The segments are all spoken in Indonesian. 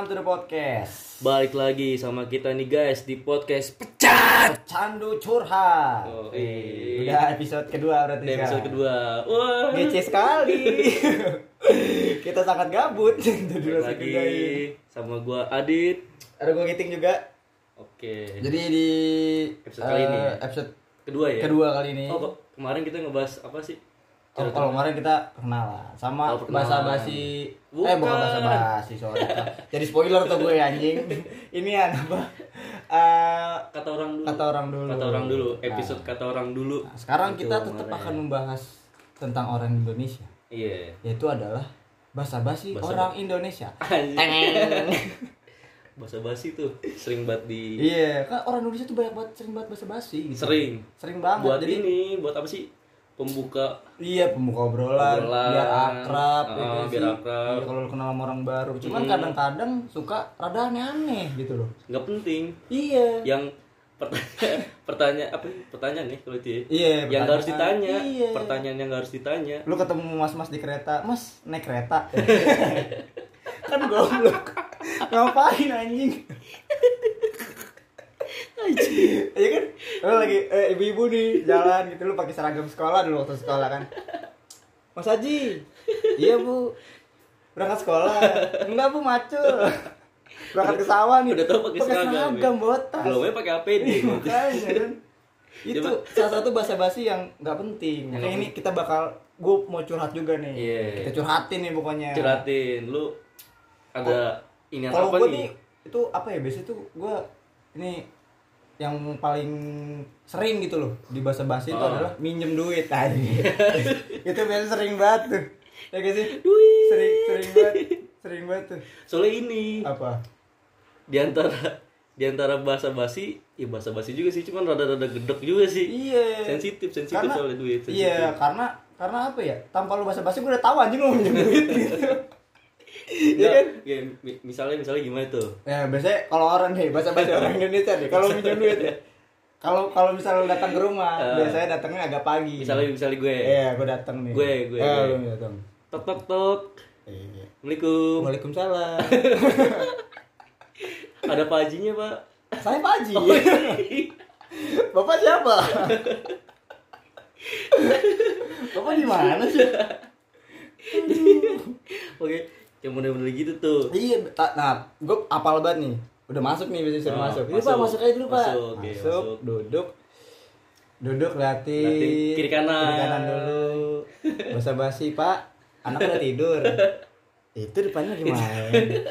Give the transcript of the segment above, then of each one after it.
Welcome to the podcast. Balik lagi sama kita nih guys di podcast Pecat. Candu curhat. Oh, eh. Udah episode kedua berarti Di episode kedua. Wah. Ngece sekali. Kita sangat gabut Balik lagi sama gua Adit. Ada gue giting juga. Oke. Jadi di Episode kali ini eh, ya? episode kedua ya. kedua kali ini. Oh, kemarin kita ngebahas apa sih? Oh, kalau kemarin kita perkenalan sama Oh, perkenalan. bahasa basi eh Bukan. bahasa basi sorry jadi spoiler tuh gue anjing ini apa Eh, Kata orang dulu. kata orang dulu Kata orang dulu. Nah, Episode kata orang dulu. nah, sekarang Itu kita tetap kemarin. akan membahas tentang orang Indonesia Iya. yaitu adalah bahasa basi Basa- orang Indonesia Anjing. Bahasa basi tuh sering banget di iya kan orang Indonesia tuh banyak banget sering banget bahasa basi gitu. sering sering banget buat jadi ini, buat apa sih? Pembuka Iya pembuka obrolan, Obrolan. biar akrab, ya Ah, kan biar sih? akrab. Iya, kalau kenal sama orang baru. Cuman Mm. kadang-kadang suka rada aneh-aneh gitu loh. nggak penting. Iya. Yang pertanyaan pertanyaan apa pertanyaan nih kalau itu ya. Iya. yang nggak harus ditanya Iya. pertanyaan yang harus ditanya Lu ketemu mas-mas di kereta, mas naik kereta. kan goblok. Ngapain anjing? Iya kan? Lu lagi eh, ibu-ibu nih jalan gitu lu pakai seragam sekolah dulu waktu sekolah kan. Mas Haji. Iya, Bu. Berangkat sekolah. Enggak, Bu, macul. Berangkat ke sawah nih. Udah tau pakai seragam, ya? seragam botas. belumnya pakai APD gitu. Makanya kan. Itu Coba. salah satu bahasa basi yang nggak penting. Yang ini kita bakal gue mau curhat juga nih. Iya. Kita curhatin nih pokoknya. curhatin lu ada ini Kalau apa gue nih nih itu apa ya biasanya tuh gue ini yang paling sering gitu loh di bahasa basi itu Oh. adalah minjem duit tadi. itu biasa sering banget tuh. Ya gak sih? Duit. Sering sering banget. Sering banget tuh. soalnya ini Apa? di antara di antara bahasa basi ya bahasa basi juga sih cuman rada-rada gedek juga sih Iya. sensitif sensitif karena soalnya duit sensitif. iya karena karena apa ya tanpa lu bahasa basi gue udah tahu anjing lu minjem duit gitu Iya kan? ya, mi- misalnya misalnya gimana tuh? Ya biasanya kalau orang nih bahasa basi orang Indonesia nih kalau minjem duit. Ya kalau kalau misalnya datang ke rumah Eh. biasanya datangnya agak pagi. Misalnya misalnya gue. Iya gue datang nih. Gue, gue, eh, gue. datang. Tok tok tok. Iya. assalamualaikum. Waalaikumsalam. Ada Pak Hajinya pak? Saya Pak Haji. Oh, iya. bapak siapa? Bapak di mana sih? Oke yang bener-bener gitu tuh Iya, nah, gue apal banget nih. Udah masuk nih, biasanya Oh, masuk. Ini masuk. Pak, masuk aja dulu, Pak. Masuk, oke, masuk, masuk. duduk. Duduk liatin. Liatin kiri kanan. Kiri kanan dulu. Basa basi, Pak. Anak udah tidur. Itu depannya gimana?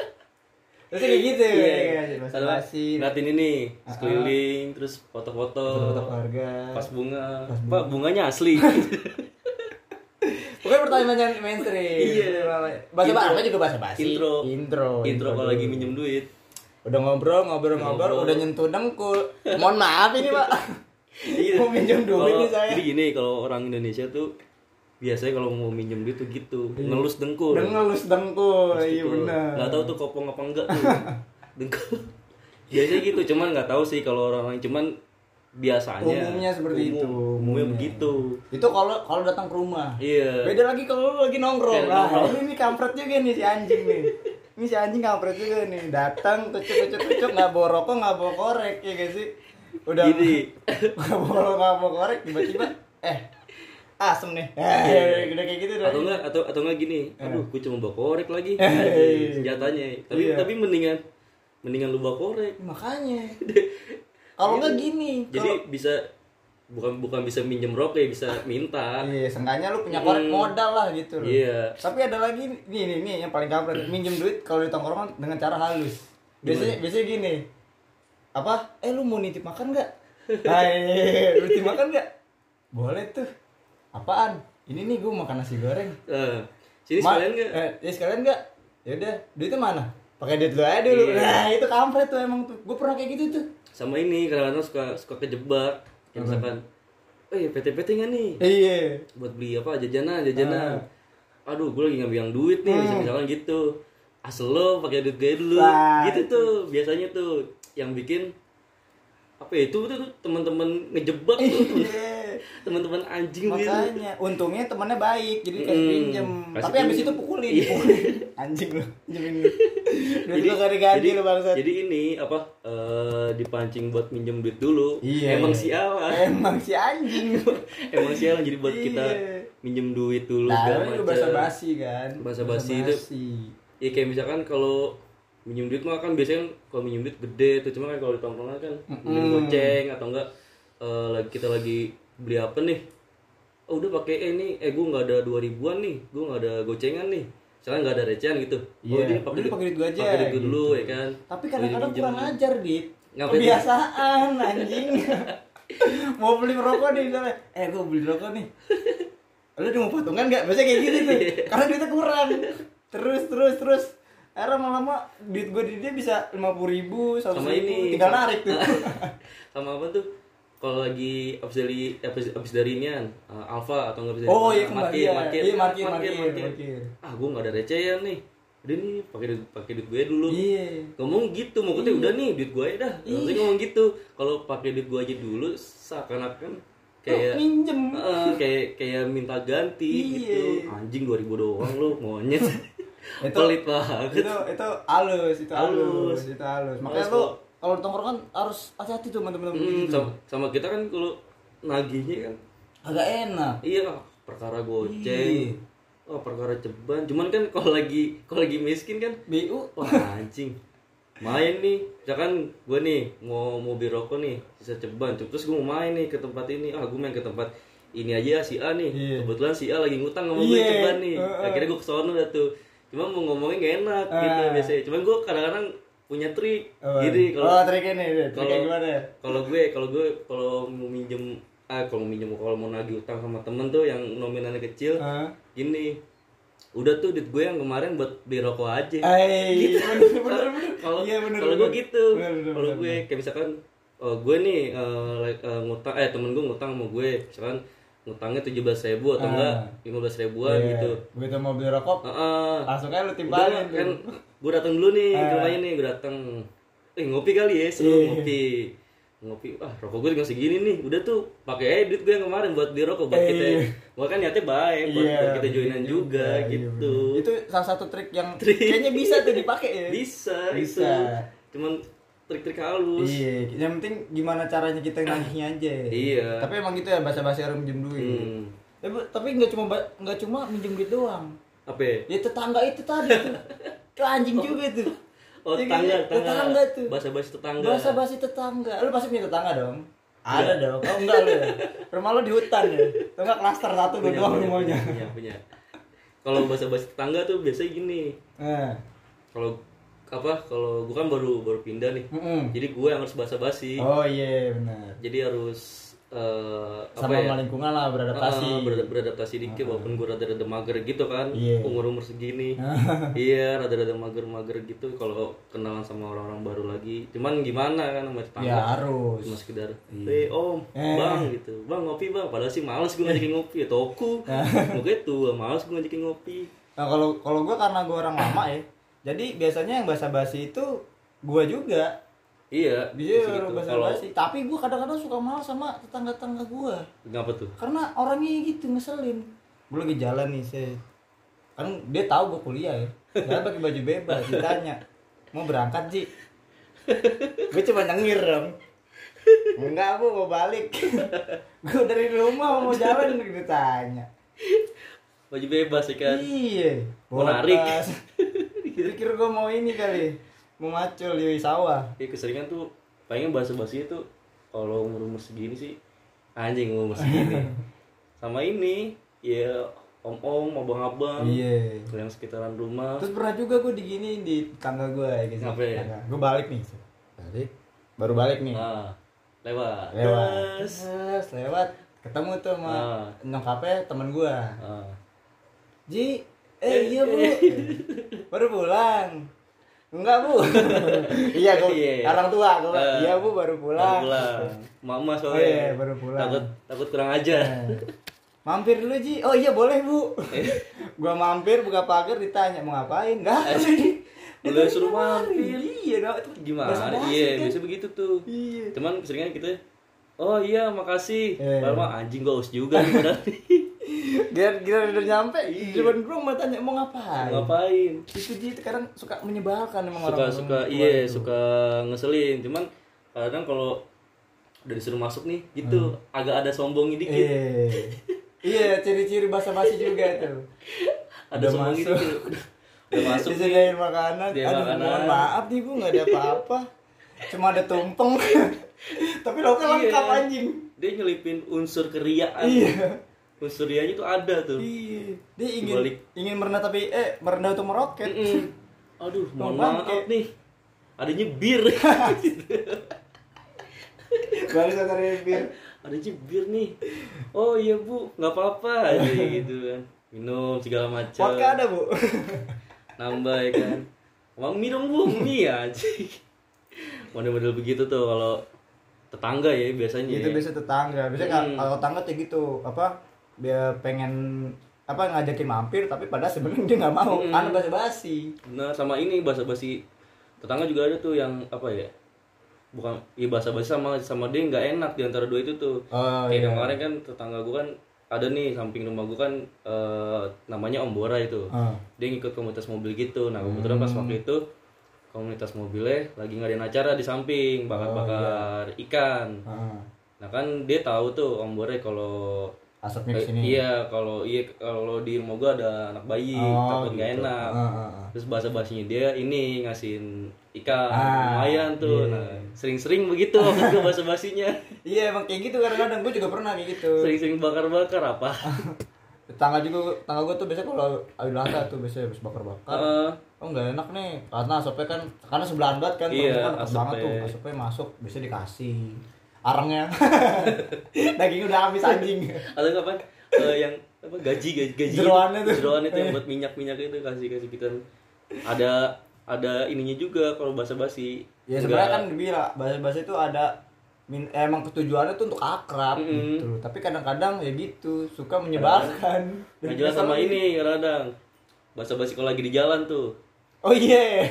Terus kayak gitu Iya. ya, basa basi. ngeliatin ini Ah, sekeliling terus foto-foto Foto-foto keluarga. pas bunga Pas bunga. pak bunganya asli Pokoknya pertanyaan mainstream. Iya. Bahasa apa juga bahasa basi. Intro. Intro. intro kalau lagi minjem duit Udah ngobrol, ngobrol, ngobrol, udah nyentuh dengkul. Mohon maaf ini, Pak. Mau minjem duit nih saya. jadi gini kalau orang Indonesia tuh biasanya kalau mau minjem duit tuh gitu Iya. ngelus dengkul ngelus dengkul, iya benar. nggak tahu tuh kopong apa enggak tuh dengkul biasanya gitu cuman nggak tahu sih kalau orang-orang cuman biasanya Umumnya seperti itu. umumnya begitu Itu kalau kalau datang ke rumah. iya Beda lagi kalau lu lagi nongkrong. Iya, nongkrong. ini nih kampret juga nih si anjing nih. Ini si anjing kampret juga nih. Datang kucuk kucuk kucuk nggak bawa rokok, nggak bawa korek ya guys sih. Udah Gini. nggak bawa nggak bawa korek tiba-tiba eh asem nih. Eh, udah kayak gitu udah. atau enggak atau atau enggak gini aduh gue cuma bawa korek lagi Eh. senjatanya tapi Iya. tapi mendingan mendingan lu bawa korek Makanya. Kalau nggak gini. jadi kalau- bisa bukan bukan bisa minjem rokok ya bisa minta Iya, seenggaknya lu punya korek Hmm. modal lah gitu loh. Iya. Tapi ada lagi nih nih, nih yang paling kampret, minjem duit kalau di tongkrongan dengan cara halus. Biasanya biasanya gini. Apa? Eh lu mau nitip makan nggak? Hai, lu nitip makan nggak? Boleh tuh. Apaan? Ini nih gue makan nasi goreng. Eh, sini Ma- sekalian nggak Eh, ya sekalian nggak? Ya udah, duitnya mana? Pakai duit lu aja dulu. Iya. Nah, itu kampret tuh emang tuh. Gue pernah kayak gitu tuh. Sama ini kadang-kadang suka suka kejebak. Kayak misalkan eh PT-PT nggak nih? Iya. buat beli apa? Jajanan jajanan. Aduh gue lagi nggak bilang duit nih. Hmm. misalkan gitu. Asal lo pakai duit gue dulu. Wah, gitu itu. tuh biasanya tuh. Yang bikin apa ya, itu tuh tuh teman-teman ngejebak tuh. Iya. Teman-teman anjing gitu Makanya, untungnya temannya baik, jadi kayak Mm, pinjem. kasih Tapi habis pinjem. itu pukulin, Iya. dipukulin. Anjing lu, pinjemin lu gak diganti jadi, lu bangsat. jadi ini apa eh, dipancing buat minjem duit dulu Iya. emang sialan Emang si anjing. emang sialan jadi buat kita Iya. minjem duit dulu Nah, lu macam. basa-basi kan. Basa-basi itu. Basa-basi. ya kayak misalkan kalau minjem duit mah kan biasanya kalau minjem duit gede tuh cuma kan kalau di tongkrongan kan minjem goceng atau enggak lagi kita lagi beli apa nih oh udah pakai ini eh gue nggak ada dua ribuan nih gue nggak ada gocengan nih misalkan nggak ada recehan gitu oh Iya. dia Udah, pakai duit aja, pakai duit gua gitu. dulu ya kan Tapi kadang-kadang kurang ajar, Dit. Kebiasaan, anjing. mau beli rokok nih misalnya. Eh, gua beli rokok nih. Lu udah mau patungan nggak? Biasanya kayak gitu tuh. Karena duitnya kurang. Terus, terus, terus. Akhirnya lama-lama duit gue di dia bisa lima puluh ribu, seratus sama ribu, ini tinggal narik tuh. sama apa tuh kalau lagi abis dari abis, abis dari inian uh, Alfa atau nggak bisa Oh, dari iya, market, iya. market, Iya, market, market. ah gue nggak ada recehan nih udah nih pakai duit pakai duit gue dulu Iya. ngomong gitu maksudnya udah nih duit gue dah maksudnya ngomong gitu kalau pakai duit gue aja dulu seakan-akan kayak minjem. eh, kayak kayak minta ganti Iya. gitu anjing 2000 doang lu monyet Itu- pelit banget itu itu halus itu halus, Halus. itu halus makanya lu kalau di tongkrongan harus hati-hati tuh sama temen-temen Hmm, gitu. sama, sama kita kan kalau nagihnya kan. Agak enak. Iya perkara goceng. Oh perkara ceban. Cuman kan kalau lagi kalau lagi miskin kan BU wah anjing. Main nih. Misalkan gue nih mau mau beli rokok nih sisa ceban. Terus gue mau main nih ke tempat ini. Ah gue main ke tempat ini aja si A nih. Iya. kebetulan si A lagi ngutang sama gue Iya. ceban nih. Akhirnya gue kesono dah tuh. Cuma mau ngomongnya gak enak gitu Ah. biasanya. Cuman gue kadang-kadang punya trik Apa? jadi kalau oh nih triknya kalau- gimana? ya kalau gue kalau gue kalau mau minjem ah kalau mau minjem kalau mau nagih utang sama temen tuh yang nominalnya kecil Hah? gini. Udah tuh duit gue yang kemarin buat beli rokok aja. Bener bener bener. kalau Iya, bener, kalau gue gitu. Kalau gue kayak misalkan oh, gue nih eh, like, eh, ngutang eh temen gue ngutang sama gue. Misalkan ngutangnya tujuh belas ribu atau Ah. enggak lima belas ribuan Iya. gitu begitu mau beli rokok Heeh. langsung aja lu timbalin kan gue datang dulu nih ke Ah. rumahnya nih gue datang eh ngopi kali ya suruh Iya. ngopi ngopi ah rokok gue tinggal segini nih udah tuh pakai aja duit gue yang kemarin buat beli rokok buat Eh, kita iya. gua kan niatnya baik buat, Iya, buat kita joinan iya juga iya, gitu bener. itu salah satu trik yang kayaknya bisa tuh dipakai ya bisa Bisa. bisa cuman trik-trik halus. Iya yang penting gimana caranya kita nagihnya aja. Iya. tapi emang gitu ya bahasa-bahasa orang minjem duit. Hmm. Ya, Bu, tapi nggak cuma nggak cuma minjem duit doang. Apa? Ya? ya tetangga itu tadi tuh. Itu anjing juga tuh. Oh Ya, tetangga gitu. tetangga tuh. Bahasa bahasa tetangga. Bahasa basi tetangga. Lu pasti punya tetangga dong. Ada. Dong. Oh enggak lu ya? Rumah lu di hutan ya? Atau enggak klaster satu punya, doang punya, rumahnya? punya, punya. kalau bahasa bahasa tetangga tuh biasanya gini. Nah kalau apa kalau gue kan baru baru pindah nih. Mm-mm. jadi gue yang harus basa basi oh iya benar. Jadi harus eh, apa sama ya? sama lingkungan lah beradaptasi. Ah, berada- beradaptasi dikit walaupun gue rada-rada mager gitu kan. Iya. umur umur segini. Iya rada-rada mager-mager gitu kalau kenalan sama orang-orang baru lagi. Cuman gimana kan sama tetangga? Ya harus. Cuma sekedar eh om Eh. bang gitu. Bang ngopi bang. Padahal sih males gue ngajakin ngopi. Ya toku. Mau gitu males gue ngajakin ngopi. Nah kalau kalau gue karena gue orang lama ya jadi biasanya yang bahasa basi itu gue juga. Iya dia gitu. bahasa kalau basi. Tapi gue kadang-kadang suka malas sama tetangga-tetangga gue ngapa tuh? Karena orangnya gitu ngeselin. Gue lagi jalan nih saya kan dia tahu gue kuliah ya. Jalan pakai baju bebas ditanya mau berangkat sih gue cuma nyengir dong. Enggak bu mau balik. Gue dari rumah mau jalan ditanya. Baju bebas ya kan? Iya. Mau bawa narik. tas. Pikir gue mau ini kali mau macul di sawah ya keseringan tuh pengen bahasa basi itu kalau umur umur segini sih anjing umur segini sama ini ya om om abang abang iya yang sekitaran rumah Terus pernah juga gue digini di tangga gue ya gitu. Ngapain? Gue balik nih. Balik. Baru balik nih. nah lewat lewat. Terus. Terus lewat. Ketemu tuh sama Ah. nyokapnya temen gue. Ah. Ji, eh iya bu. baru pulang. Enggak bu. iya gue. Iya, iya. Orang tua gue. Ah. iya bu baru pulang. Baru pulang mama soalnya iya, baru pulang. takut takut kurang aja Eh, Mampir dulu Ji. Oh iya boleh bu. gua mampir buka pagar ditanya mau ngapain? Enggak. Boleh suruh mampir. iya nah, itu gimana iya kan. biasa begitu tuh iya cuman keseringan kita oh iya makasih Eh. padahal mah anjing gak us juga nih padahal Gila, gila udah nyampe, Iya. cuman gue mau tanya mau ngapain? ngapain Itu dia kadang suka menyebalkan emang suka orang suka iya itu. suka ngeselin cuman kadang kalau udah disuruh masuk nih gitu agak ada sombongnya dikit Iya. Iya, ciri-ciri basa-basi juga tuh. ada udah sombongnya masuk. dikit udah, udah masuk Disediain makanan. Dia Aduh, makanan. mohon maaf nih Bu, nggak ada apa-apa. Cuma ada tumpeng. Tapi lauknya Iya. lengkap anjing. dia nyelipin unsur keriaan Iya. Unsur tuh ada tuh Iya. Dia ingin Dibalik. ingin merendah tapi eh merendah untuk meroket. Mm-mm. aduh mohon maaf kayak- nih adanya bir Baru sadar bir. adanya bir nih oh iya bu nggak apa-apa aja gitu kan minum segala macam Vodka ada, Bu. nambah ya kan mau minum bu mie aja model-model begitu tuh kalau tetangga ya biasanya itu ya. biasa tetangga biasanya Hmm. kalau tetangga kayak gitu apa dia pengen apa ngajakin mampir tapi pada sebenarnya dia nggak mau. Hmm. anu basa-basi. Nah sama ini bahasa basi tetangga juga ada tuh yang apa ya bukan ya bahasa basi sama sama dia nggak enak di antara dua itu tuh. Oh kayak iya. kemarin kan tetangga gue kan ada nih samping rumah gue kan eh, namanya Om Bora itu. Ah. dia ngikut komunitas mobil gitu. Nah kebetulan pas waktu itu komunitas mobilnya lagi ngadain acara di samping bakar-bakar ikan. Ah. nah kan dia tahu tuh Om Bora kalau asapnya eh, ke sini iya kalau iya kalau di rumah gue ada anak bayi Oh, takut gitu. enak. Ah, ah, ah. terus bahasa basinya dia ini ngasihin ikan Ah, lumayan tuh. iya. nah sering-sering begitu waktu bahasa basinya iya emang kayak gitu. Kadang-kadang gue juga pernah kayak gitu. Sering-sering bakar-bakar apa? Tetangga juga tetangga gue tuh biasanya kalau Idul Adha tuh biasanya habis bakar-bakar. Heeh. oh nggak enak nih. Karena asapnya kan karena sebelahan banget kan Iya, kan dekat banget asapnya. tuh. Asapnya masuk biasanya dikasih arangnya dagingnya udah habis anjing atau kapan eh, yang apa gaji gaji gaji Jeroannya tuh. jeroan itu yang buat minyak minyak itu kasih kasih kita ada ada ininya juga kalau bahasa basi Ya sebenarnya kan dibilang bahasa-bahasa itu ada min, eh, emang tujuannya tuh untuk akrab Mm-mm. gitu. Tapi kadang-kadang ya gitu, suka menyebalkan. nggak jelas sama ini kadang bahasa basi kalau lagi di jalan tuh Oh iya.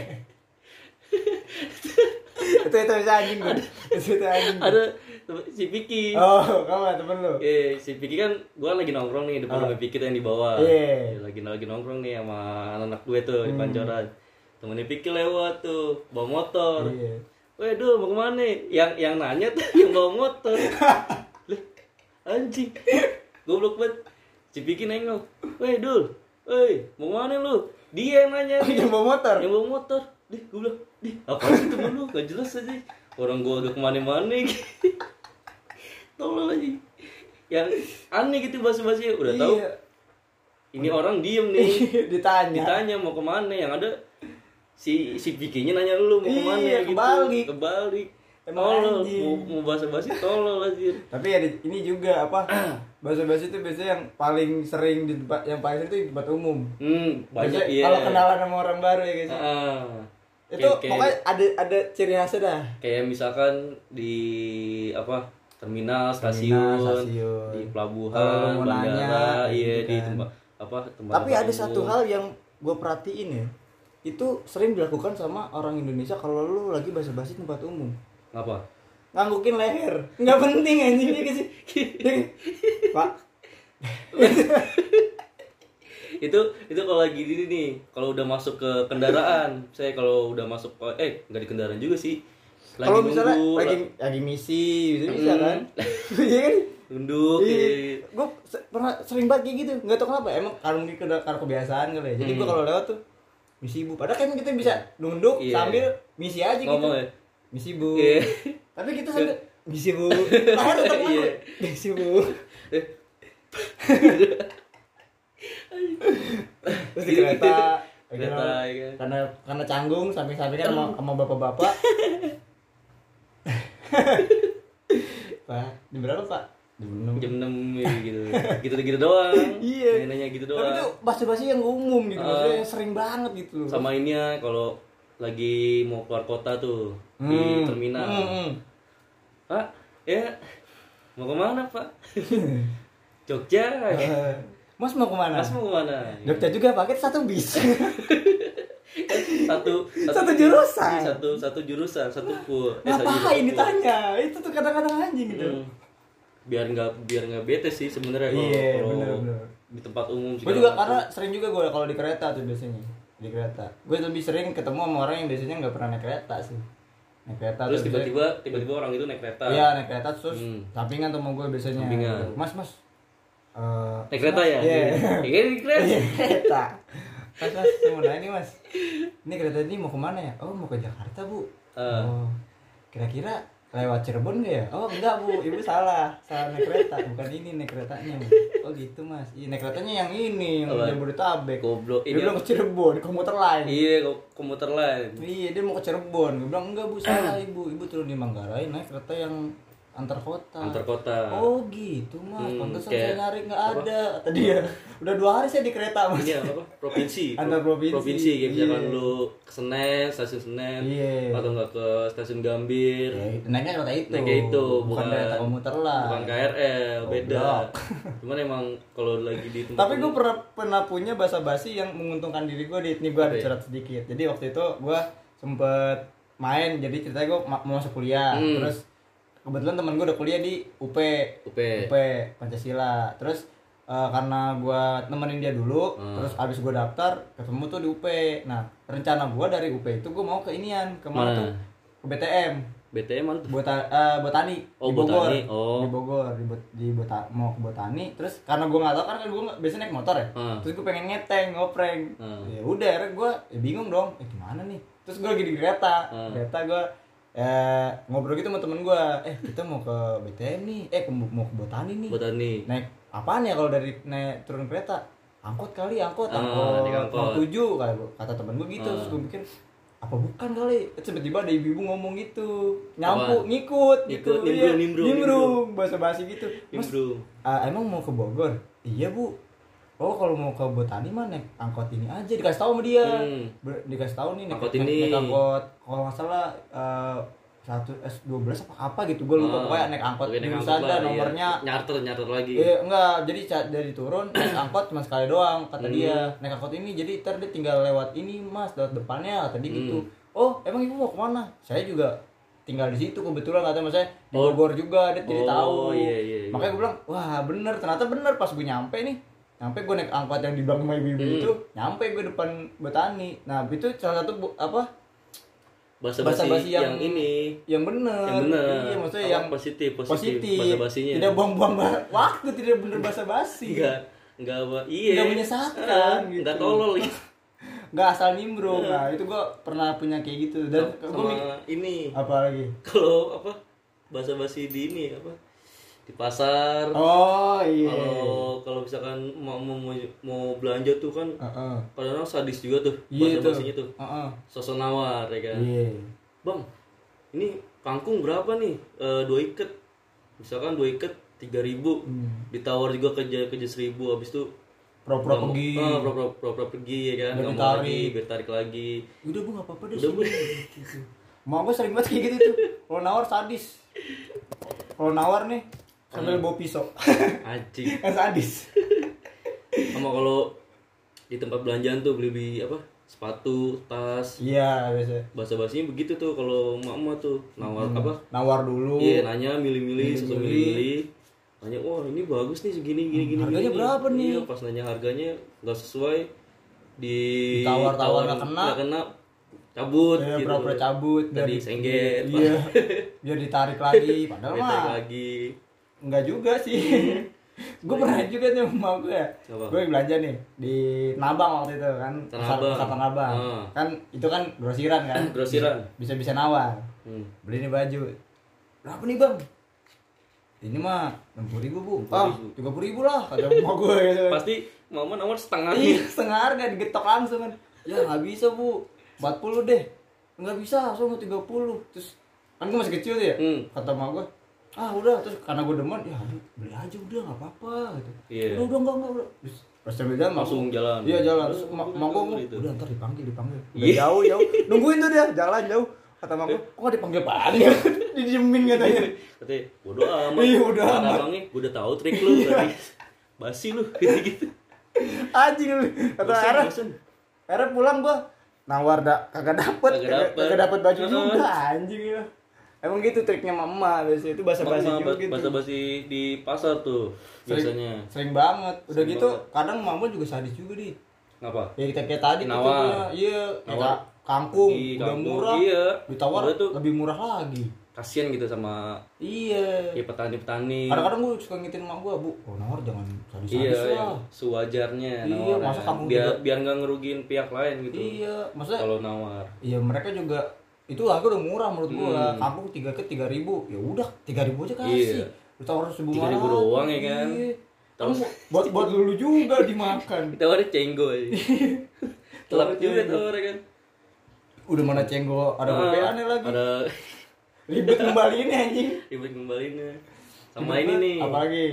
itu itu bisa anjing gue. Ada si Piki Oh, kamu temen lu. Eh, si Piki kan gua lagi nongkrong nih depan rumah Piki tuh yang di bawah. Ah. Iya. Ya, lagi lagi nongkrong nih sama anak-anak gue tuh di Hmm. pancoran. Temennya Piki lewat tuh, bawa motor. Iya. Weh, Dul, mau ke mana? Yang yang nanya tuh yang bawa motor. Anjing. Goblok banget. Si Piki nengok. Weh, Dul. Weh, mau ke mana lu? Dia yang nanya. Yang bawa motor. Yang bawa motor. Dih, gue bilang, Dih, apa sih temen lu? Gak jelas aja. Orang gua udah ke mana-mana gitu. Tolong aja. Yang aneh gitu bahasa-bahasa udah tahu. Iya. Ini orang diem nih. Ditanya. Ditanya mau ke mana yang ada si si Vicky-nya nanya lu mau ke mana Iya, gitu. kebalik. Kebalik. Emang Tolol, anjing. mau, mau bahasa-basi tolol aja. Tapi ya ini juga apa? Bahasa-bahasa itu biasanya yang paling sering di tempat yang paling sering itu di tempat umum. Hmm, banyak iya. Kalau kenalan sama orang baru ya guys. Ah. Itu Kayak- kayak- pokoknya ada ada ciri khasnya dah. kayak misalkan di apa terminal stasiun, Terminal, stasiun. di pelabuhan mau bandara nanya, iya gitu di kan. tempat apa tempat Tapi ada umum. satu hal yang gue perhatiin ya. Itu sering dilakukan sama orang Indonesia kalau lu lagi basa-basi tempat umum. ngapa Nganggukin leher. Nggak penting anjing dia kasih. Pak, itu itu kalau lagi ini nih kalau udah masuk ke kendaraan saya kalau udah masuk eh nggak di kendaraan juga sih lagi kalau misalnya nunggu, lagi la- lagi misi bisa bisa Hmm. kan? Iya kan? nunduk Iya, kayak- gue pernah sering banget kayak gitu. Nggak tahu kenapa. Emang karena mungkin karena, kebiasaan kali ya. Jadi gue Hmm. kalau lewat tuh misi bu. Padahal kan kita bisa nunduk Iya. sambil misi aja gitu. ngomong ya Misi bu. Iya. Tapi kita sambil misi bu. Leher tetap Iya. nganggur. Misi bu. Terus di kereta. Kereta, karena, iya. karena karena canggung samping-sampingan sama, sama bapak-bapak. Pak, di berapa pak? Di enam. jam enam ya, gitu gitu gitu doang Iya. nanya gitu Tapi doang itu bahasa-bahasa yang umum gitu, Ah. maksudnya yang sering banget gitu sama ini ya kalau lagi mau keluar kota tuh di Hmm. terminal Hmm, hmm. pak ya mau ke mana pak Jogja Mas mau ke mana? Mas mau ke mana Jogja juga paket satu bis. satu Satu jurusan. iya, satu satu jurusan satu pul eh, satu Ngapain ditanya? Itu tuh kadang-kadang anjing gitu. Hmm. biar nggak biar nggak bete sih sebenarnya kalau Iya, kalau bener-bener. di tempat umum Gue juga karena sering juga gue kalau di kereta tuh biasanya di kereta. Gue lebih sering ketemu sama orang yang biasanya nggak pernah naik kereta sih. Naik kereta terus tiba-tiba tiba-tiba orang itu naik kereta Iya naik kereta terus Hmm. sampingan sama gue biasanya. Sampingan. Mas mas. Eh, naik kereta ya Iya. iya di kereta Iya, kereta. Mas mas saya mau nanya nih mas. Ini kereta ini mau ke mana ya? Oh mau ke Jakarta bu. Ah. Oh kira-kira lewat Cirebon nggak ya? Oh enggak bu, ibu salah, salah naik kereta, bukan ini naik keretanya. Oh gitu mas, iya naik keretanya yang ini, yang Apa? Jabodetabek. goblok Dia ini bilang ke Cirebon, komuter lain. iya komuter lain Iya, dia mau ke Cirebon. Gue bilang enggak bu, salah ibu. Ibu turun di Manggarai naik kereta yang antar kota. antar kota Oh gitu mas, Hmm, pantesan kayak saya nyari nggak apa? ada. Kata dia, udah dua hari saya di kereta mas. ini apa provinsi Antar provinsi. provinsi kayak misalkan Iya. lu ke Senen stasiun Senen Iya. atau enggak ke stasiun Gambir Ya, naiknya kereta itu. Naiknya itu bukan kereta komuter lah. bukan KRL beda Goblok. cuman emang kalau lagi di tempat Tapi gue pernah pernah punya bahasa basi yang menguntungkan diri gue di ini gue ada ya? curhat sedikit. Jadi waktu itu gue sempet main jadi ceritanya gue mau masuk kuliah Hmm. terus kebetulan teman gue udah kuliah di UP UP UP Pancasila. Terus eh, karena gua nemenin dia dulu Hmm. terus abis gua daftar ketemu tuh di UP nah rencana gua dari UP itu gua mau ke inian ke mana tuh? Ke BTM BTM mana tuh? Bota, eh, Botani Oh, di Bogor. Botani. Oh. di Bogor di, Bot- di Bota, mau ke Botani. Terus karena gua nggak tahu kan kan nggak- biasanya naik motor ya? Hmm. terus gua pengen ngeteng ngopreng. Hmm. ya udah akhirnya gua ya bingung dong eh gimana nih? Terus gua lagi di kereta Hmm. kereta gua eh, ngobrol gitu sama temen gua. Eh kita mau ke BTM nih. Eh ke, mau ke Botani nih. Botani. Naik apaan ya kalau dari naik turun kereta? Angkot kali angkot. Ah, angkot angkot. tujuh kata kata temen gue gitu. Ah. terus gue pikir apa bukan kali? Tiba-tiba ada ibu-ibu ngomong gitu. Nyampu ngikut gitu. Nimbrung, iya, nimbrung, nimbrung. bahasa basi gitu. Mas ah, emang mau ke Bogor? Iya bu oh kalau mau ke Botani mah naik angkot ini aja dikasih tahu sama dia Hmm. Ber- dikasih tahu nih naik, Angkot naik- ini. naik angkot kalau nggak salah eh, satu S 12 apa apa gitu gue lupa Ah, pokoknya naik angkot dah lah, iya. nomornya nyarter nyarter lagi Iya enggak, jadi dari turun naik angkot cuma sekali doang kata Hmm. dia. Naik angkot ini jadi ntar dia tinggal lewat ini Mas, lewat depannya kata dia gitu. Hmm. Oh, emang ibu mau ke mana? Saya juga tinggal di situ kebetulan kata mas saya di Oh. Bogor juga dia jadi Oh, tahu. iya, iya, iya. Makanya gue bilang, wah bener ternyata bener pas gue nyampe nih. Nyampe gue naik angkot yang di belakang sama ibu-ibu Hmm. itu, nyampe gue depan Betani. Nah, itu salah satu bu- apa? bahasa Bahasa-basi basi yang- yang, ini Yang bener. yang benar Iya, maksudnya Apa, yang positif positif, positif. bahasa basinya Tidak buang-buang waktu, tidak bener bahasa basi. enggak enggak apa iya Nggak menyesatkan, Ah, gitu. enggak tolol gitu nggak asal nimbrung nah itu gua pernah punya kayak gitu dan sama gua ini apa lagi kalau apa bahasa basi di ini apa di pasar. Oh iya kalau kalau misalkan mau, mau mau belanja tuh kan kadang-kadang sadis juga tuh iya bahasa tuh. basinya tuh. Heeh. sosok nawar ya kan? Iya. Bang ini kangkung berapa nih? Eh, dua ikat misalkan dua ikat tiga ribu. Hmm. ditawar juga ke ke seribu habis itu pro-pro nggak mau- pergi. ah, pro pro pro, pro pergi ya kan? Nggak mau lagi ditarik. biar tarik lagi. Udah bu nggak apa-apa deh Udah, Bu. mau gue sering banget kayak gitu tuh. Kalau nawar sadis. Kalau nawar nih sambil bawa pisau. Anjing. Kan sadis. Sama kalau di tempat belanjaan tuh beli beli apa? Sepatu tas. Iya biasa. Bahasa basinya begitu tuh kalau emak tuh. Nawar apa? Nawar dulu. Iya nanya milih-milih sesuai Hmm. Milih-milih. milih nanya wah ini bagus nih segini gini gini Harganya gini. berapa nih? iya pas nanya harganya nggak sesuai di Ditawar-tawar nggak kena. nggak kena cabut ya gitu. pura-pura cabut di- sengget, iya. Biar ditarik lagi padahal mah lagi Enggak juga sih. gue pernah juga nih sama gue ya. Gue belanja nih di Nabang waktu itu kan. Tanah Pasar, Abang. pasar Tanah Abang. Ah. Kan itu kan grosiran kan. Grosiran. Bisa bisa nawar. hmm. Beli nih baju. Berapa nih bang? Ini mah enam puluh ribu bu. Ah, tiga puluh ribu lah kata emak gue gitu. pasti mama nawar setengah Iya, setengah harga digetok langsung kan. Ya nggak bisa bu, 40 deh. Nggak bisa, langsung 30 Terus kan gue masih kecil tuh ya. Hmm. Kata emak gue, ah udah terus karena gue demen ya aduh, beli aja udah nggak apa-apa gitu. Iya. Udah udah enggak enggak udah. Terus pas sambil jalan Langsung gua- jalan. Iya jalan. Terus Udah, mak udah, gua udah, gitu. udah ntar dipanggil dipanggil. Udah Iya. jauh jauh. Nungguin tuh dia jalan jauh. Kata mak gue, kok nggak dipanggil panggil? Didiemin katanya. katanya bodo amat Iya, Kata amat. abangnya gue udah tahu trik lu tadi basi lu gitu gitu Anjing lu. Kata Era, Era pulang gua nawar dak kagak dapet Kagak dapet. kagak dapet baju juga anjing ya emang gitu triknya mama biasanya itu bahasa basi juga gitu. bahasa basi di pasar tuh biasanya. sering banget. Udah Sering gitu banget. kadang mama juga sadis juga di ngapa? Ya kita kayak tadi Nawar. contohnya. iya kayak kangkung Di udah kampung, murah. iya. ditawar Udah tuh. lebih murah lagi. kasian gitu sama iya. ya petani-petani. Kadang-kadang gue suka ngitin emak gue bu oh nawar jangan sadis-sadis iya lah. yang sewajarnya Iya, masa kampung biar juga- biar nggak ngerugiin pihak lain gitu iya maksudnya kalau nawar. Iya mereka juga itu harga udah murah menurut gua. Hmm. Kampung tiga ke tiga ribu, ya udah tiga ribu aja kasih. Iya. Lu tawar seribu 3.000 doang ya kan? Iya. Kamu buat buat lulu juga dimakan. kita wadah cenggo aja telak Tawarnya juga tawarnya kan Udah mana cenggo ada Ah, gopeannya lagi. ada Ribet ngembaliin anjing. ribet kembalinya sama ini nih Apalagi?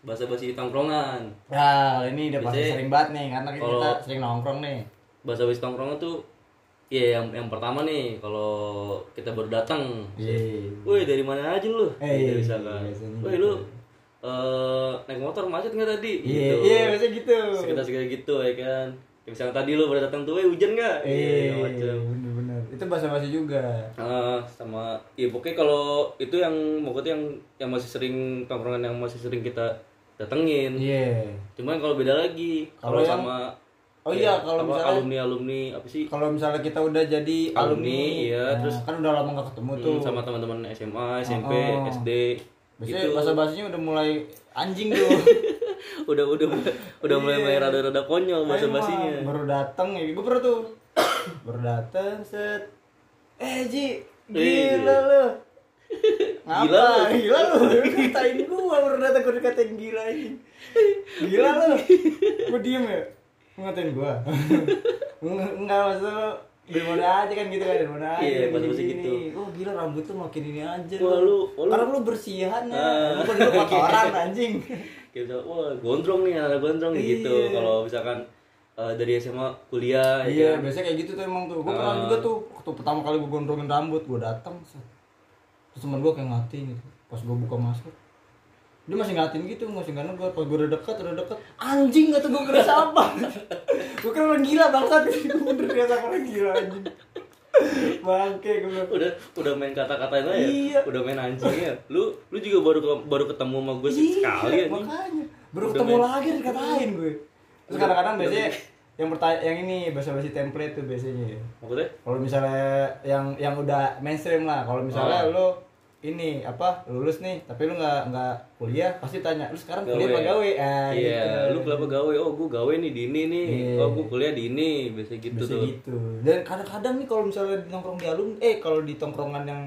bahasa basi tongkrongan Ya, ini udah pasti sering banget nih karena kita sering nongkrong nih. bahasa basi tongkrongan tuh ya yang yang pertama nih kalau kita baru datang Iya. Woi dari mana aja lu? Eh, Gitu misalkan. Woi gitu. lu eh naik motor macet nggak tadi? Iya, iya biasanya gitu. Sekitar sekitar gitu ya kan. Kayak misalkan tadi lu baru datang tuh, hujan nggak? Eh, Iya, macam. bener-bener. Itu bahasa-bahasa juga. Ah, sama ya pokoknya kalau itu yang pokoknya yang yang masih sering tongkrongan yang masih sering kita datengin. Iya. Cuman kalau beda lagi Kalau kalau yang- sama Oh iya, kalau misalnya- alumni alumni apa sih? kalau misalnya kita udah jadi Alumni, alumni, iya, nah, terus- kan udah lama gak ketemu tuh. Hmm, sama teman-teman SMA, SMP, Oh. SD Biasanya gitu. bahasa bahasanya udah mulai anjing tuh. udah udah udah mulai Iya. mulai rada-rada konyol bahasa Emang, basinya Baru dateng ya, gue pernah tuh. baru dateng set. Eh Ji, gila Eh. lu. Ngapa? Gila lu. Gila lu. Katain gua baru dateng gue dikatain gila anjing. Gila lu. Gue diem ya. Lu ngatain gua. Enggak maksud lu dari mana aja kan gitu kan dari mana aja. Iya, bahasa-bahasa gini. gitu. Oh gila rambut lu makin ini aja. Wah, lu- wah, lu- Karena lu bersihan ya. Ah. Lu dulu kotoran anjing. misalnya, wah gondrong nih anak gondrong nih gitu Iya. kalau misalkan eh, dari SMA kuliah ya Iya, kan? biasanya kayak gitu tuh emang tuh. Gue pernah Ah. juga tuh waktu pertama kali gue gondrongin rambut, gue datang. Terus temen gue kayak ngatin gitu. Pas gue buka masker, dia masih ngatin gitu, masih karena gue pas gue udah deket, udah deket, anjing gak tuh gue kira siapa? gue kira orang gila bangsat, gue kira sama orang gila anjing. Bangke gue udah udah main kata-katain aja Iya. udah main anjingnya lu lu juga baru baru ketemu sama gue Iya, sekali ya makanya. Baru Udah ketemu main. lagi dikatain gue. Terus Udah- kadang-kadang udah biasanya yang bertanya yang ini bahasa-bahasa template tuh biasanya. maksudnya Kalau misalnya yang yang udah mainstream lah, kalau misalnya Oh. lu ini apa lulus nih, tapi lu nggak nggak kuliah, pasti tanya lu sekarang Gawe. kuliah apa gawe? Ah, iya gitu. lu kenapa gawe oh gue gawe nih di ini nih Iya. oh gue kuliah di ini biasa gitu Biasa tuh gitu. Dan kadang-kadang nih kalau misalnya di nongkrong di alumni, eh kalau di tongkrongan yang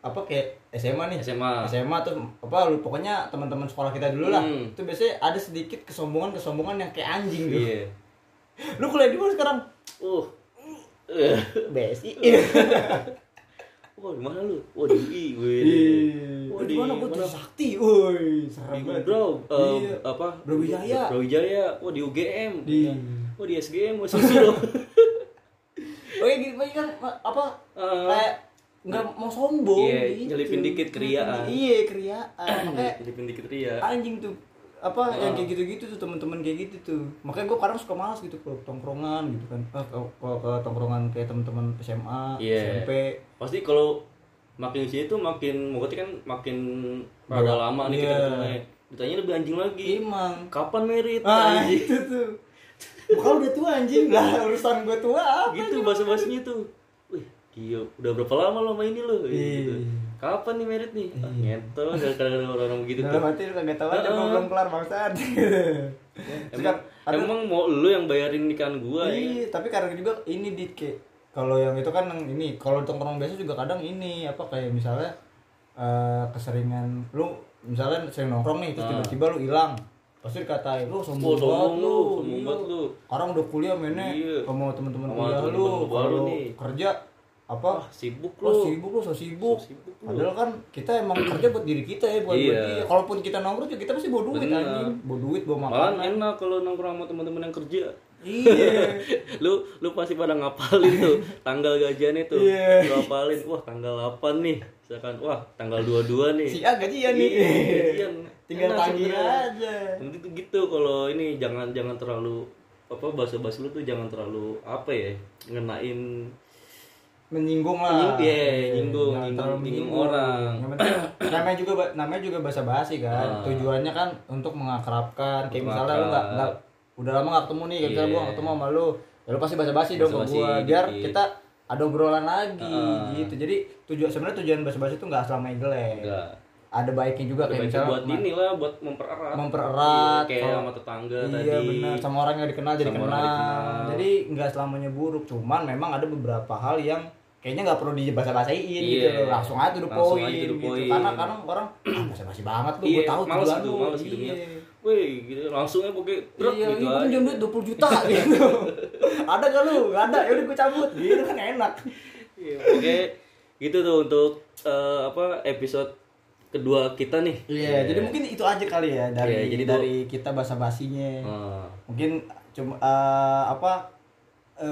apa kayak SMA nih. SMA SMA tuh apa lu pokoknya teman-teman sekolah kita dulu lah. Hmm. Itu biasanya ada sedikit kesombongan-kesombongan yang kayak anjing gitu. iya Lu kuliah di mana sekarang? uh Eh. Wah, di mana lu? Wah, di UI, gue. Wah, di mana gua di Sakti. Woi, serem banget. Bro, Iya. apa? Brawijaya. Brawijaya. Wah, di UGM. Di- Wah, di SGM, wah susu loh. Oke, Pak, kan apa Eh. kayak nggak mau sombong Iya, gitu. nyelipin dikit keriaan. Iya, keriaan. Makanya Filipin dikit ya. anjing tuh apa Ah. yang kayak gitu-gitu tuh teman-teman kayak gitu tuh makanya gue kadang suka malas gitu ke tongkrongan gitu kan ah, ke, ke, ke tongkrongan kayak teman-teman SMA Iya. SMP Pasti kalau makin usia itu makin maksudnya kan makin Iya. lama nih kita Iya. ketemu. Ditanya lebih anjing lagi. emang Kapan merit? ah Anjing. itu tuh Bukan udah tua anjing lah urusan gue tua apa gitu bahasa-bahasanya tuh. Gila, udah berapa lama lo main ini lo? Gitu. Iya. Kapan nih merit nih? Ah, ngentot, kadang-kadang orang-orang begitu tuh. hati lu kagak tahu aja gua belum kelar bangsat Emang, emang mau lu yang bayarin nikahan gua ya? Iya, tapi kadang juga ini dit kayak kalau yang itu kan ini kalau tongkrong biasa juga kadang ini apa kayak misalnya eh, keseringan lu misalnya sering nongkrong nih terus Ah. tiba-tiba lu hilang pasti dikatain lu sombong, Oh, sombong banget lu, sombong iya. banget lu. sekarang udah kuliah mainnya Iya. sama teman-teman kuliah lu kalau nih. kerja apa Wah, sibuk lu lu. sibuk lu so sibuk. So sibuk lu. Padahal kan kita emang kerja buat diri kita ya, buat Iya. dia. Kalaupun kita nongkrong juga kita pasti bawa duit Bener. anjing, bawa duit, bawa Malah makanan. enak kalau nongkrong sama teman-teman yang kerja. Iya. lu lu pasti pada ngapalin tuh tanggal gajiannya tuh. Iya. Lu hafalin, wah tanggal 8 nih. Misalkan, wah tanggal 22 nih. Si A gajian nih. Iya, gajian. Tinggal tagih sebenarnya. aja. Nanti tuh gitu kalau ini jangan jangan terlalu apa bahasa bahasa lu tuh jangan terlalu apa ya ngenain menyinggung lah Menying- iya, nyinggung, Jangan nyinggung- nyinggung menyinggung. orang. Namanya juga namanya juga basa basi kan Ah. tujuannya kan untuk mengakrabkan kayak Untuk misalnya lu nggak nggak udah lama nggak ketemu nih kayak misalnya Iya. gua nggak ketemu sama lu ya lu pasti basa basi dong ke gua biar dikit. kita ada obrolan lagi Ah. gitu jadi tujuan sebenarnya tujuan basa basi itu nggak selamanya jelek enggak ada baiknya juga kayak Terbaik misalnya buat ma- ini lah buat mempererat mempererat Iya, kayak sama tetangga iya tadi benar sama orang yang dikenal jadi Sama kenal. dikenal. jadi nggak selamanya buruk cuman memang ada beberapa hal yang kayaknya nggak perlu dibahasa-bahasain Iya. gitu loh langsung aja tuh poin gitu point. karena karena orang ah basa-basi banget tuh iya gue tahu males tujuan gitu males gitu. Wih, gitu langsungnya pakai truk iya, gitu iya, pinjam duit 20 juta gitu. ada gak lu? Gak ada, yaudah gue cabut. Gitu kan enak. Iya, Oke, gitu tuh untuk eh, apa episode kedua kita nih. Iya, jadi mungkin itu aja kali ya dari Iya, jadi dari kita basa-basinya. Ah, Mungkin cuma eh, apa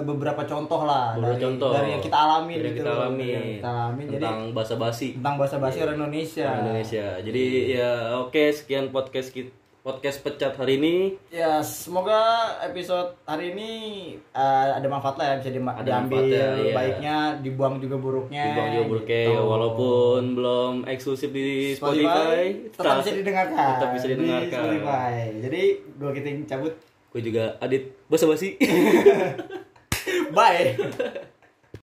beberapa contoh lah Beberapa dari, contoh. dari yang kita alami Dari gitu kita alami. dari yang kita alami. Jadi tentang basa-basi tentang bahasa-basi orang Indonesia. orang Indonesia. Jadi ya oke sekian podcast kita podcast pecat hari ini. Ya, semoga episode hari ini eh, ada manfaat lah ya bisa di- Ada diambil manfaatnya, iya. baiknya, dibuang juga buruknya. Dibuang juga buruknya gitu. walaupun belum eksklusif di Spotify, tetap bisa didengarkan. tetap bisa didengarkan. Di Spotify. Jadi gua kita cabut. Gue juga Adit basa-basi. 拜。